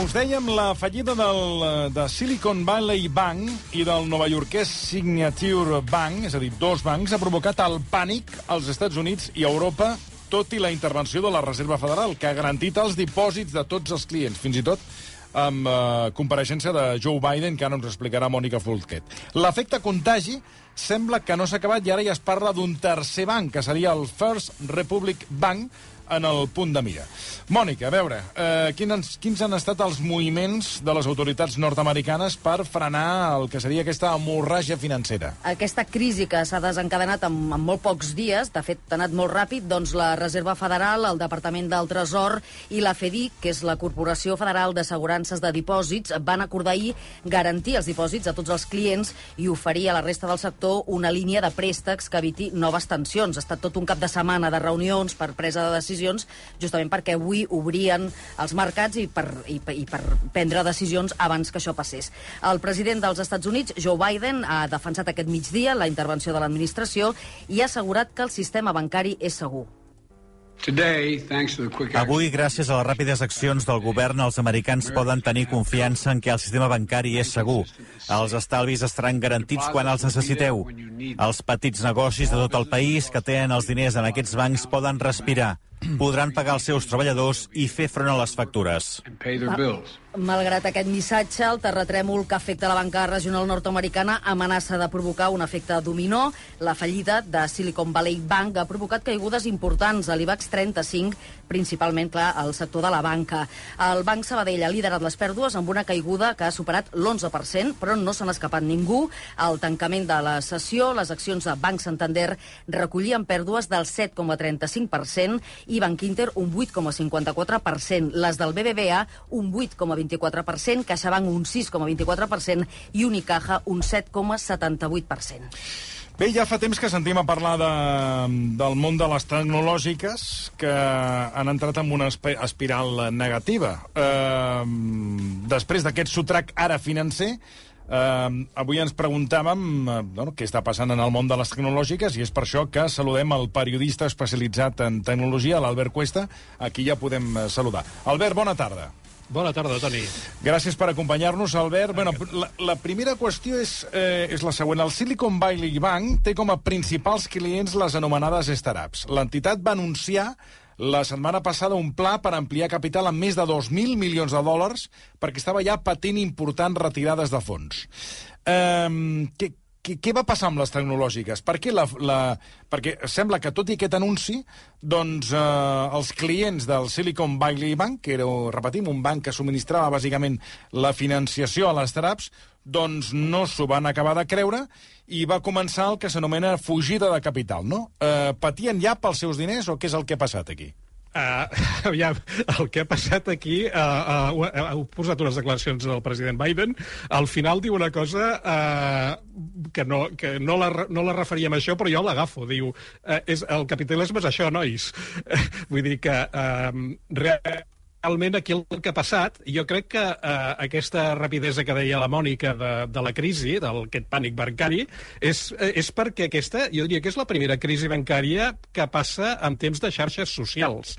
us dèiem, la fallida del, de Silicon Valley Bank i del novaiorquès Signature Bank, és a dir, dos bancs, ha provocat el pànic als Estats Units i Europa, tot i la intervenció de la Reserva Federal, que ha garantit els dipòsits de tots els clients, fins i tot amb eh, compareixença de Joe Biden, que ara ens explicarà Mònica Fulquet. L'efecte contagi sembla que no s'ha acabat i ara ja es parla d'un tercer banc, que seria el First Republic Bank, en el punt de mira. Mònica, a veure, eh, quins, quins han estat els moviments de les autoritats nord-americanes per frenar el que seria aquesta hemorràgia financera? Aquesta crisi que s'ha desencadenat en, en molt pocs dies, de fet ha anat molt ràpid, doncs la Reserva Federal, el Departament del Tresor i la FEDIC, que és la Corporació Federal d'Assegurances de Dipòsits, van acordar ahir garantir els dipòsits a tots els clients i oferir a la resta del sector una línia de préstecs que eviti noves tensions. Ha estat tot un cap de setmana de reunions per presa de decisions decisions, justament perquè avui obrien els mercats i per, i, i per prendre decisions abans que això passés. El president dels Estats Units, Joe Biden, ha defensat aquest migdia la intervenció de l'administració i ha assegurat que el sistema bancari és segur. Avui, gràcies a les ràpides accions del govern, els americans poden tenir confiança en que el sistema bancari és segur. Els estalvis estaran garantits quan els necessiteu. Els petits negocis de tot el país que tenen els diners en aquests bancs poden respirar podran pagar els seus treballadors i fer front a les factures. Malgrat aquest missatge, el terratrèmol que afecta la banca regional nord-americana amenaça de provocar un efecte dominó. La fallida de Silicon Valley Bank ha provocat caigudes importants a l'IBEX 35, principalment, clar, al sector de la banca. El Banc Sabadell ha liderat les pèrdues amb una caiguda que ha superat l'11%, però no n'ha escapat ningú. Al tancament de la sessió, les accions de Banc Santander recollien pèrdues del 7,35% i Banc Inter un 8,54%. Les del BBVA un 8,20%. 7,24%, CaixaBank un 6,24% i Unicaja un 7,78%. Bé, ja fa temps que sentim a parlar de, del món de les tecnològiques que han entrat en una espiral negativa. Eh, després d'aquest sotrac ara financer, Uh, avui ens preguntàvem uh, bueno, què està passant en el món de les tecnològiques i és per això que saludem el periodista especialitzat en tecnologia, l'Albert Cuesta. Aquí ja podem uh, saludar. Albert, bona tarda. Bona tarda, Toni. Gràcies per acompanyar-nos, Albert. Bueno, la, la primera qüestió és, eh, és la següent. El Silicon Valley Bank té com a principals clients les anomenades startups. L'entitat va anunciar la setmana passada un pla per ampliar capital amb més de 2.000 milions de dòlars perquè estava ja patint importants retirades de fons. Um, què, què, què va passar amb les tecnològiques? Per què la, la, perquè sembla que, tot i aquest anunci, doncs eh, els clients del Silicon Valley Bank, que era, repetim, un banc que subministrava bàsicament la financiació a les startups, doncs no s'ho van acabar de creure i va començar el que s'anomena fugida de capital, no? Eh, patien ja pels seus diners o què és el que ha passat aquí? Uh, aviam, el que ha passat aquí, uh, uh, heu posat unes declaracions del president Biden, al final diu una cosa uh, que, no, que no, la, no la referíem a això, però jo l'agafo, diu, uh, és, el capitalisme és això, nois. Uh, vull dir que uh, realment realment aquí el que ha passat, jo crec que eh, aquesta rapidesa que deia la Mònica de, de la crisi, d'aquest pànic bancari, és, eh, és perquè aquesta, jo diria que és la primera crisi bancària que passa en temps de xarxes socials.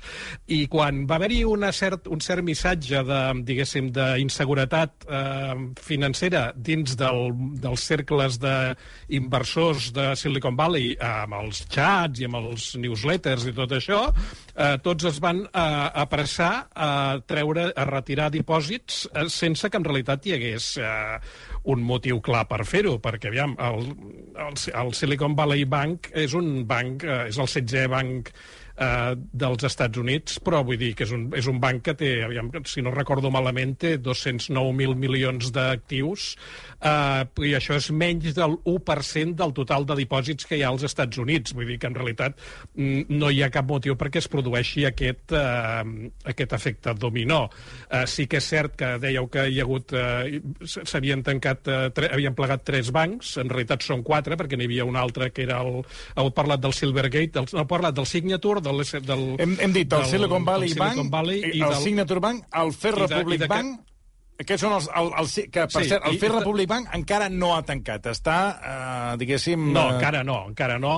I quan va haver-hi cert, un cert missatge de, diguéssim, d'inseguretat eh, financera dins del, dels cercles d'inversors de Silicon Valley, amb els xats i amb els newsletters i tot això, eh, tots es van eh, apressar a treure, a retirar dipòsits eh, sense que en realitat hi hagués eh, un motiu clar per fer-ho, perquè, aviam, el, el, el Silicon Valley Bank és un banc, eh, és el 16è banc eh, dels Estats Units, però vull dir que és un, és un banc que té, aviam, si no recordo malament, té 209.000 milions d'actius, eh, i això és menys del 1% del total de dipòsits que hi ha als Estats Units. Vull dir que en realitat mm, no hi ha cap motiu perquè es produeixi aquest, eh, aquest efecte dominó. Eh, sí que és cert que dèieu que hi ha hagut, eh, s'havien tancat, eh, havien plegat tres bancs, en realitat són quatre, perquè n'hi havia un altre que era el, heu parlat del Silvergate, el, heu parlat del Signature, del... del hem, hem dit el del, Silicon Valley el Bank, Silicon Valley i el del, Signature Bank, el Fair Republic de, de, Bank... Aquests són els... El, el, que, per sí, cert, el Fair Republic Bank encara no ha tancat. Està, eh, diguéssim... No, encara no, encara no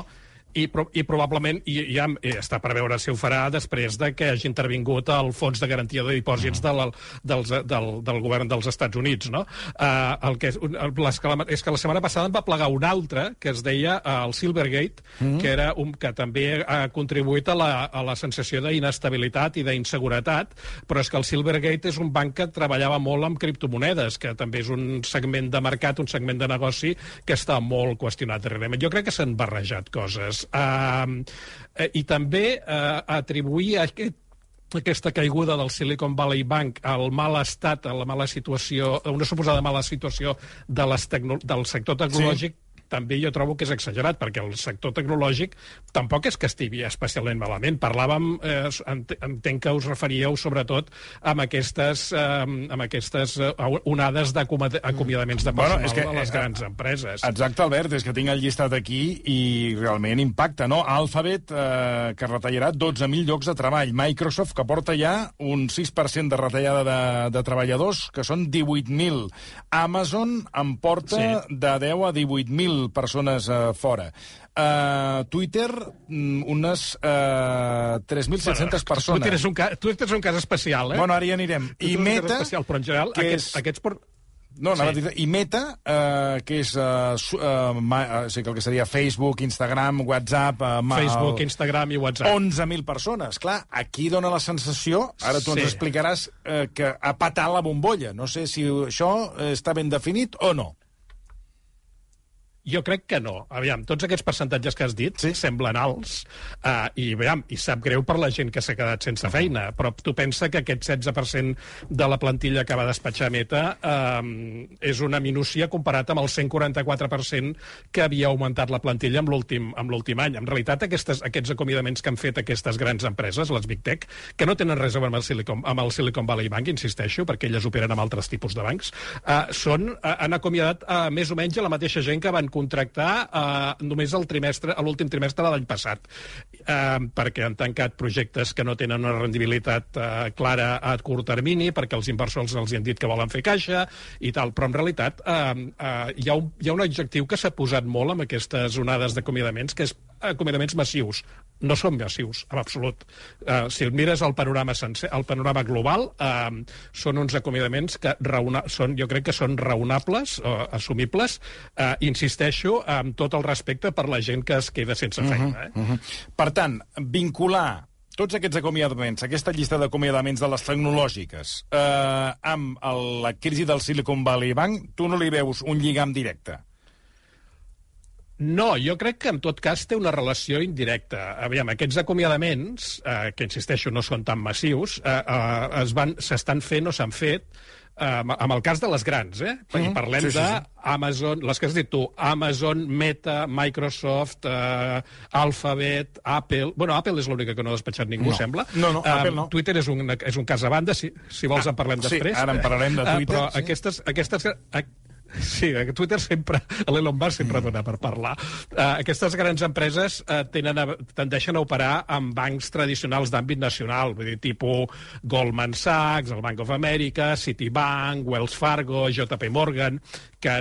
i, pro i probablement i, ja està per veure si ho farà després de que hagi intervingut el Fons de Garantia de Dipòsits de la, dels, del, del govern dels Estats Units. No? Uh, el que és, les, és que la setmana passada en va plegar un altre que es deia uh, el Silvergate, mm -hmm. que, era un, que també ha contribuït a la, a la sensació d'inestabilitat i d'inseguretat, però és que el Silvergate és un banc que treballava molt amb criptomonedes, que també és un segment de mercat, un segment de negoci que està molt qüestionat darrerament. Jo crec que s'han barrejat coses. Uh, I també uh, atribuir aquest aquesta caiguda del Silicon Valley Bank al mal estat, a la mala situació, a una suposada mala situació de les del sector tecnològic, sí també jo trobo que és exagerat, perquè el sector tecnològic tampoc és que estigui especialment malament. Parlàvem, eh, entenc que us referíeu sobretot amb aquestes, eh, amb aquestes eh, onades d'acomiadaments de personal bueno, és que, de les eh, grans eh, empreses. Exacte, Albert, és que tinc el llistat aquí i realment impacta, no? Alphabet, eh, que retallarà 12.000 llocs de treball. Microsoft, que porta ja un 6% de retallada de, de treballadors, que són 18.000. Amazon en porta sí. de 10 a 18.000 persones uh, fora. Uh, Twitter, mm, unes uh, 3.700 persones. Twitter és, un cas, Twitter és un cas especial, eh? Bueno, ara hi anirem. I Meta... Especial, però en general, aquests, és... aquests por... No, sí. a dir, i Meta, uh, que és uh, uh, ma, sí, que el que seria Facebook, Instagram, WhatsApp... Uh, Facebook, el... Instagram i WhatsApp. 11.000 persones. Clar, aquí dona la sensació, ara tu sí. ens explicaràs, uh, que ha patat la bombolla. No sé si això està ben definit o no. Jo crec que no. Aviam, tots aquests percentatges que has dit sí? semblen alts uh, i, aviam, i sap greu per la gent que s'ha quedat sense feina, però tu pensa que aquest 16% de la plantilla que va despatxar Meta uh, és una minúcia comparat amb el 144% que havia augmentat la plantilla amb l'últim any. En realitat, aquestes, aquests acomiadaments que han fet aquestes grans empreses, les Big Tech, que no tenen res a veure amb el Silicon, amb el Silicon Valley Bank, insisteixo, perquè elles operen amb altres tipus de bancs, uh, són, uh, han acomiadat uh, més o menys a la mateixa gent que van contractar eh, només el trimestre, a l'últim trimestre de l'any passat, eh, perquè han tancat projectes que no tenen una rendibilitat eh, clara a curt termini, perquè els inversors els han dit que volen fer caixa i tal, però en realitat eh, eh, hi, ha un, hi ha un objectiu que s'ha posat molt amb aquestes onades d'acomiadaments, que és acomiadaments massius. No són massius, en absolut. Uh, si el mires el panorama sencer, el panorama global, uh, són uns acomiadaments que raona, són, jo crec que són raonables, uh, assumibles, uh, insisteixo, amb tot el respecte per la gent que es queda sense feina. Uh -huh, eh? uh -huh. Per tant, vincular tots aquests acomiadaments, aquesta llista d'acomiadaments de les tecnològiques, eh, amb el, la crisi del Silicon Valley Bank, tu no li veus un lligam directe? No, jo crec que en tot cas té una relació indirecta. Aviam, aquests acomiadaments, eh, que insisteixo no són tan massius, eh, eh, es van s'estan fent o s'han fet eh, amb el cas de les grans, eh? Mm -hmm. I parlem sí, sí, sí. d'Amazon, les que has dit tu, Amazon, Meta, Microsoft, eh, Alphabet, Apple... Bueno, Apple és l'única que no ha despatxat ningú, no. sembla. No, no, Apple no. Twitter és un, és un cas a banda, si, si vols ah, en parlem després. Sí, ara en parlarem de eh, Twitter. Uh, però sí. aquestes, aquestes, Sí, a Twitter sempre, l'Elon Musk sempre dona per parlar. Uh, aquestes grans empreses uh, tenen a, tendeixen a operar amb bancs tradicionals d'àmbit nacional, vull dir, tipus Goldman Sachs, el Bank of America, Citibank, Wells Fargo, JP Morgan, que,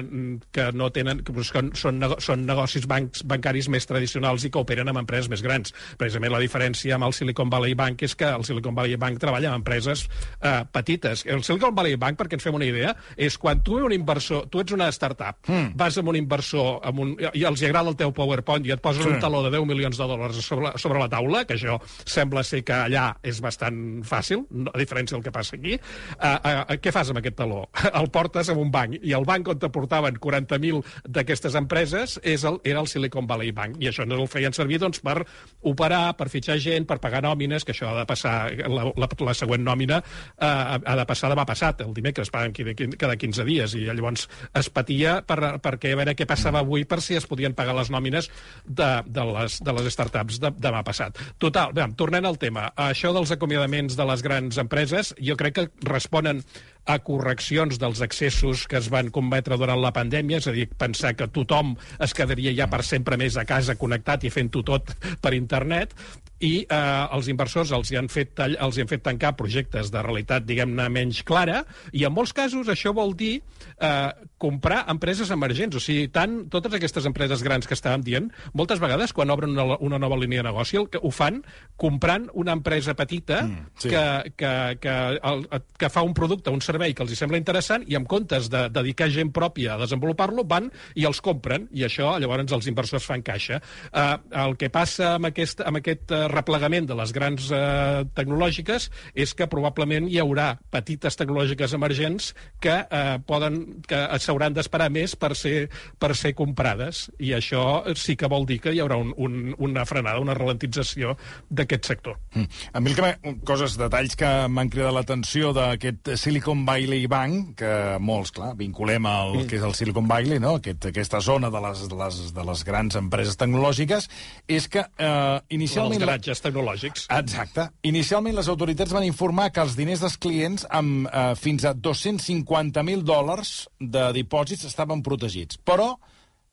que no tenen, que són, són, són negocis bancs, bancaris més tradicionals i que operen amb empreses més grans. Precisament la diferència amb el Silicon Valley Bank és que el Silicon Valley Bank treballa amb empreses eh, petites. El Silicon Valley Bank, perquè ens fem una idea, és quan tu un inversor, tu ets una startup, mm. vas amb un inversor amb un, i els agrada el teu PowerPoint i et posen sí. un taló de 10 milions de dòlars sobre, sobre la taula, que això sembla ser que allà és bastant fàcil, a diferència del que passa aquí, eh, eh, què fas amb aquest taló? El portes a un banc i el banc on portaven 40.000 d'aquestes empreses és el, era el Silicon Valley Bank, i això no el feien servir doncs, per operar, per fitxar gent, per pagar nòmines, que això ha de passar, la, la, la següent nòmina eh, ha de passar demà passat, el dimecres, paguen cada 15 dies, i llavors es patia per, perquè a veure què passava avui per si es podien pagar les nòmines de, de, les, de les startups de, demà passat. Total, bé, tornant al tema, això dels acomiadaments de les grans empreses, jo crec que responen a correccions dels excessos que es van cometre durant la pandèmia, és a dir, pensar que tothom es quedaria ja per sempre més a casa connectat i fent-ho tot per internet, i eh, els inversors els hi, han fet tall, els hi han fet tancar projectes de realitat, diguem-ne, menys clara, i en molts casos això vol dir eh, comprar empreses emergents. O sigui, tant totes aquestes empreses grans que estàvem dient, moltes vegades quan obren una, una nova línia de negoci el que ho fan comprant una empresa petita mm, sí. que, que, que, el, que fa un producte, un servei que els hi sembla interessant i en comptes de dedicar gent pròpia a desenvolupar-lo, van i els compren, i això llavors els inversors fan caixa. Eh, el que passa amb aquest, amb aquest uh, replegament de les grans eh, tecnològiques és que probablement hi haurà petites tecnològiques emergents que eh, poden que s'hauran d'esperar més per ser, per ser comprades i això sí que vol dir que hi haurà un, un, una frenada, una ralentització d'aquest sector. Mm. A mi el que coses, detalls que m'han cridat l'atenció d'aquest Silicon Valley Bank, que molts, clar, vinculem al mm. que és el Silicon Valley, no? Aquest, aquesta zona de les, de, les, de les grans empreses tecnològiques, és que eh, inicialment... Garatges tecnològics. Exacte. Inicialment les autoritats van informar que els diners dels clients amb eh, fins a 250.000 dòlars de dipòsits estaven protegits. Però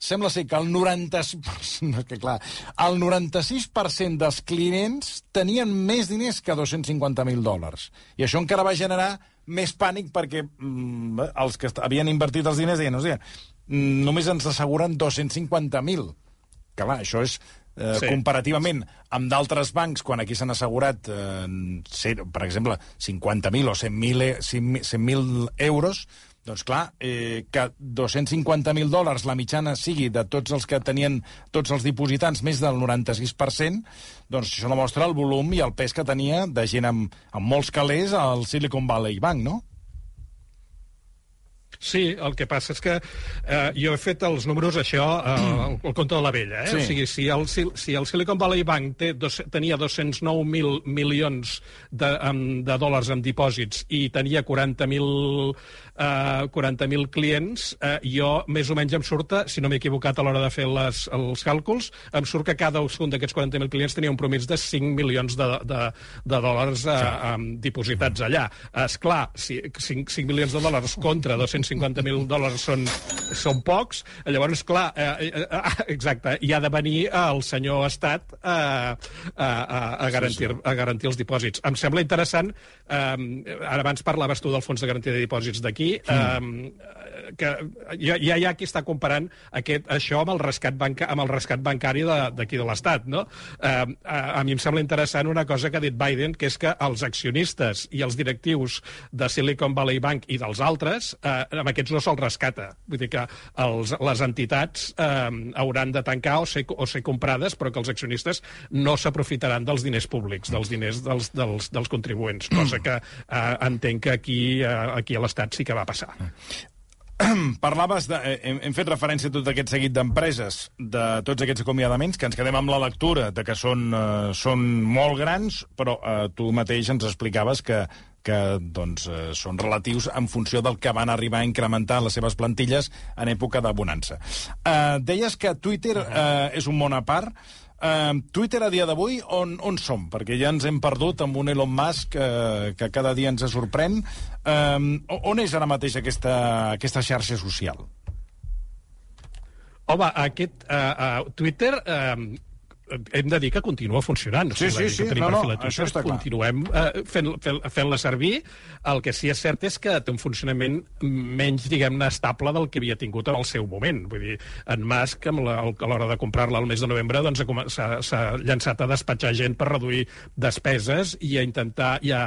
sembla ser que el 90%, que clar, el 96% dels clients tenien més diners que 250.000 dòlars. I això encara va generar més pànic perquè mm, els que havien invertit els diners deien, o sigui, mm, només ens asseguren 250.000. Que clar, això és eh, sí. comparativament amb d'altres bancs, quan aquí s'han assegurat, eh, per exemple, 50.000 o 100.000 100 100 euros, doncs clar, eh, que 250.000 dòlars la mitjana sigui de tots els que tenien tots els dipositants, més del 96%, doncs això demostra el volum i el pes que tenia de gent amb, amb molts calés al Silicon Valley Bank, no? Sí, el que passa és que eh, jo he fet els números, això, eh, el, el compte de la vella. Eh? Sí. O sigui, si el, si el Silicon Valley Bank té dos, tenia 209.000 milions de, de dòlars en dipòsits i tenia 40.000 eh, 40.000 clients, eh, jo més o menys em surt, si no m'he equivocat a l'hora de fer les, els càlculs, em surt que cada un d'aquests 40.000 clients tenia un promís de 5 milions de, de, de dòlars eh, sí. dipositats allà. És clar, si 5, 5 milions de dòlars contra 250.000 dòlars són, són pocs, llavors, clar, eh, eh, eh, exacte, hi ha de venir el senyor Estat eh, a, a, a, garantir, a garantir els dipòsits. Em sembla interessant, eh, ara abans parlaves tu del fons de garantia de dipòsits d'aquí, mm. eh, que ja, ja hi ha qui està comparant aquest, això amb el rescat, banca, amb el rescat bancari d'aquí de, de l'Estat. No? Eh, a, a mi em sembla interessant una cosa que ha dit Biden, que és que els accionistes i els directius de Silicon Valley Bank i dels altres, eh, amb aquests no se'ls rescata. Vull dir que els, les entitats eh, hauran de tancar o ser, o ser comprades, però que els accionistes no s'aprofitaran dels diners públics, dels diners dels, dels, dels contribuents, cosa que eh, entenc que aquí, eh, aquí a l'Estat sí que va passar. Parlaves de... Eh, hem, hem fet referència a tot aquest seguit d'empreses, de tots aquests acomiadaments, que ens quedem amb la lectura de que són, uh, són molt grans, però uh, tu mateix ens explicaves que que doncs, eh, són relatius en funció del que van arribar a incrementar les seves plantilles en època de bonança. Eh, deies que Twitter eh, és un món a part. Uh, Twitter a dia d'avui, on, on som? Perquè ja ens hem perdut amb un Elon Musk uh, que cada dia ens sorprèn. Uh, on és ara mateix aquesta, aquesta xarxa social? Home, aquest uh, uh, Twitter... Uh, hem de dir que continua funcionant. Sí, sí, sí, no, no, això està clar. Continuem eh, fent-la fent, fent servir. El que sí que és cert és que té un funcionament menys, diguem-ne, estable del que havia tingut en el seu moment. Vull dir, en Musk, amb la, a l'hora de comprar-la al mes de novembre, doncs s'ha llançat a despatxar gent per reduir despeses i a intentar i a,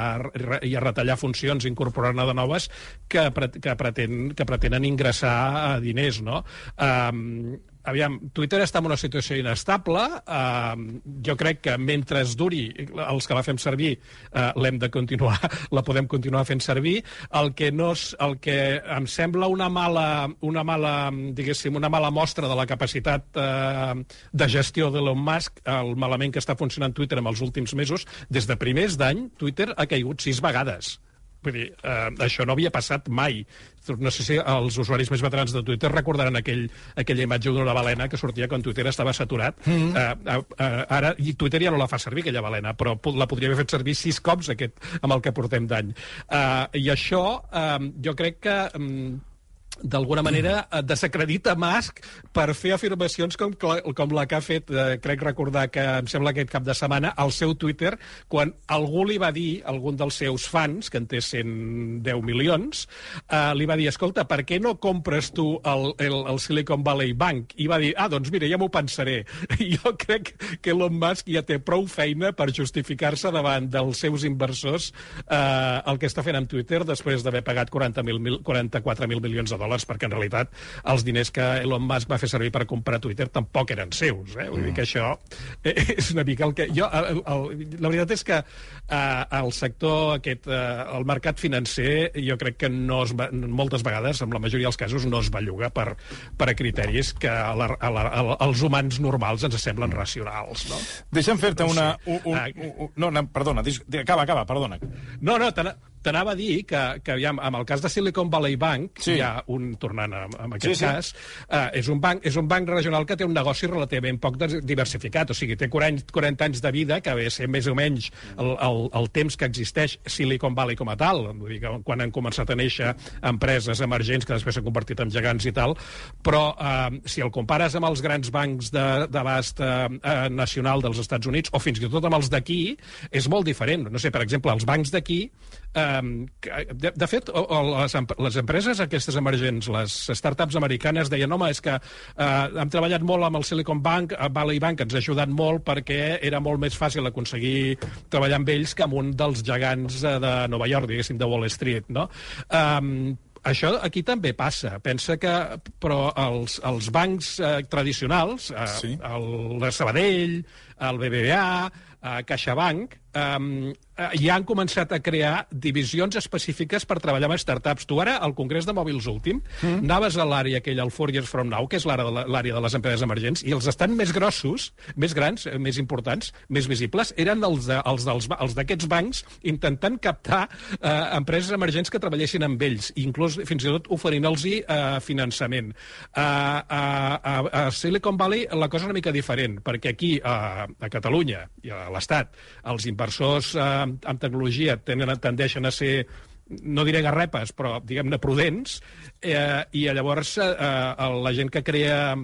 i a retallar funcions, incorporar-ne de noves que, que, pretén, que pretenen ingressar diners, no? Um, aviam, Twitter està en una situació inestable. Uh, jo crec que mentre es duri, els que la fem servir, uh, l'hem de continuar, la podem continuar fent servir. El que, no és, el que em sembla una mala, una mala, diguéssim, una mala mostra de la capacitat uh, de gestió d'Elon Musk, el malament que està funcionant Twitter en els últims mesos, des de primers d'any, Twitter ha caigut sis vegades. Vull dir, eh, això no havia passat mai. No sé si els usuaris més veterans de Twitter recordaran aquell, aquella imatge d'una balena que sortia quan Twitter estava saturat. Mm -hmm. eh, eh, ara, i Twitter ja no la fa servir, aquella balena, però la podria haver fet servir sis cops aquest, amb el que portem d'any. Eh, I això, eh, jo crec que... Eh, d'alguna manera eh, desacredita Musk per fer afirmacions com, com la que ha fet, eh, crec recordar que em sembla aquest cap de setmana, al seu Twitter, quan algú li va dir, algun dels seus fans, que en té 110 milions, eh, li va dir, escolta, per què no compres tu el, el, el Silicon Valley Bank? I va dir, ah, doncs mira, ja m'ho pensaré. Jo crec que Elon Musk ja té prou feina per justificar-se davant dels seus inversors eh, el que està fent amb Twitter després d'haver pagat 40.000, 44.000 milions de dòlars dòlars, perquè en realitat els diners que Elon Musk va fer servir per comprar Twitter tampoc eren seus. Eh? Vull mm. dir que això és una mica el que... Jo, el, el, la veritat és que eh, el sector aquest, eh, el mercat financer, jo crec que no es va, moltes vegades, en la majoria dels casos, no es belluga per, per a criteris que a la, a la, a la, als humans normals ens semblen racionals. No? Deixa'm fer-te una... Un, un, ah, un, no, no, perdona, acaba, acaba, perdona. No, no, t'anava a dir que, que aviam, amb el cas de Silicon Valley Bank, sí. hi ha un, tornant a, a aquest sí, sí. cas, uh, és, un banc, és un banc regional que té un negoci relativament poc diversificat, o sigui, té 40, 40 anys de vida, que ve ser més o menys el, el, el temps que existeix Silicon Valley com a tal, vull dir que quan han començat a néixer empreses emergents que després s'han convertit en gegants i tal, però uh, si el compares amb els grans bancs d'abast uh, uh, nacional dels Estats Units, o fins i tot amb els d'aquí, és molt diferent. No sé, per exemple, els bancs d'aquí de, de fet, les, les empreses aquestes emergents, les startups americanes, deien, home, és que eh, hem treballat molt amb el Silicon Bank, uh, Valley Bank ens ha ajudat molt perquè era molt més fàcil aconseguir treballar amb ells que amb un dels gegants uh, de Nova York, diguéssim, de Wall Street, no? Um, això aquí també passa. Pensa que, però els, els bancs eh, tradicionals, eh, sí. el, el Sabadell, el BBVA, eh, CaixaBank, eh, ja han començat a crear divisions específiques per treballar amb startups. Tu ara, al Congrés de Mòbils últim, mm. anaves a l'àrea aquella, el Four Years From Now, que és l'àrea de les empreses emergents, i els estan més grossos, més grans, eh, més importants, més visibles, eren els de, els els d'aquests bancs intentant captar eh, empreses emergents que treballessin amb ells, inclús fins i tot oferint-los eh, finançament. A, a, a, a Silicon Valley la cosa és una mica diferent, perquè aquí, a, a Catalunya i a l'Estat, els inversors eh, amb tecnologia tenen, tendeixen a ser no diré garrepes, però diguem-ne prudents, eh, i llavors eh, eh, la gent que crea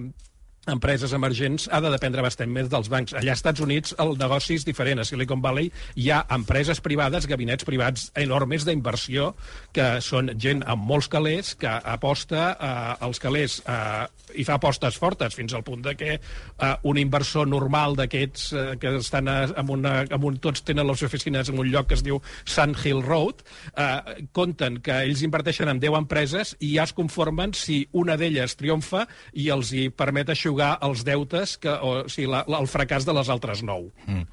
empreses emergents ha de dependre bastant més dels bancs. Allà als Estats Units el negoci és diferent. A Silicon Valley hi ha empreses privades, gabinets privats enormes d'inversió, que són gent amb molts calés, que aposta eh, als calés eh, i fa apostes fortes, fins al punt de que eh, un inversor normal d'aquests eh, que estan en una, en un, tots tenen les oficines en un lloc que es diu Sun Hill Road, eh, compten que ells inverteixen en 10 empreses i ja es conformen si una d'elles triomfa i els hi permet aixugar els deutes, que, o, o sigui, la, la, el fracàs de les altres 9. Mm.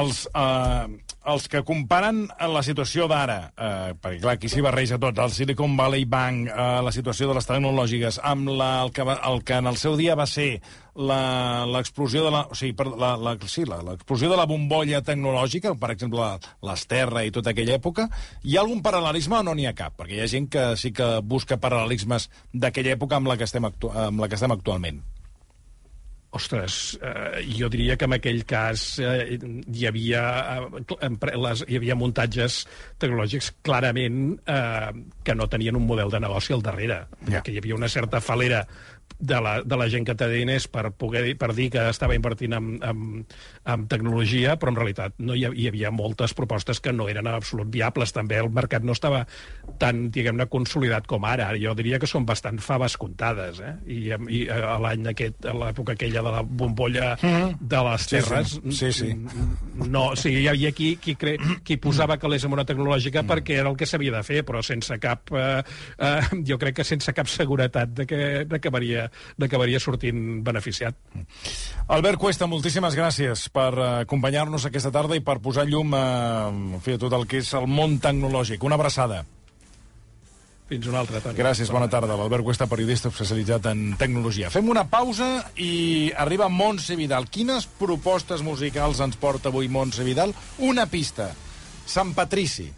Els, eh, els que comparen la situació d'ara, eh, perquè clar, aquí s'hi barreja tot, el Silicon Valley Bank, eh, la situació de les tecnològiques, amb la, el, que va, el que en el seu dia va ser l'explosió de la, o sigui, per, la, la, sí, l'explosió de la bombolla tecnològica, per exemple, l'Esterra i tota aquella època, hi ha algun paral·lelisme o no n'hi ha cap? Perquè hi ha gent que sí que busca paral·lelismes d'aquella època amb la que estem, actu amb la que estem actualment. Ostres, eh, jo diria que en aquell cas eh, hi, havia, eh, les, hi havia muntatges tecnològics clarament eh, que no tenien un model de negoci al darrere, ja. que hi havia una certa falera de la, de la gent que té diners per, poder, per dir que estava invertint en, en, en tecnologia, però en realitat no hi, hi havia moltes propostes que no eren absolut viables. També el mercat no estava tan, diguem-ne, consolidat com ara. Jo diria que són bastant faves comptades, eh? I, i a l'any aquest, a l'època aquella de la bombolla mm -hmm. de les terres... Sí, sí. sí, sí. No, o sigui, hi havia qui, qui, cre... qui posava calés en una tecnològica mm. perquè era el que s'havia de fer, però sense cap... Eh, eh, jo crec que sense cap seguretat de que, de que varia n'acabaria sortint beneficiat. Albert Cuesta, moltíssimes gràcies per eh, acompanyar-nos aquesta tarda i per posar llum a, a fi, a tot el que és el món tecnològic. Una abraçada. Fins una altra, Toni. Gràcies, bona tarda. L'Albert Cuesta, periodista especialitzat en tecnologia. Fem una pausa i arriba Montse Vidal. Quines propostes musicals ens porta avui Montse Vidal? Una pista. Sant Patrici.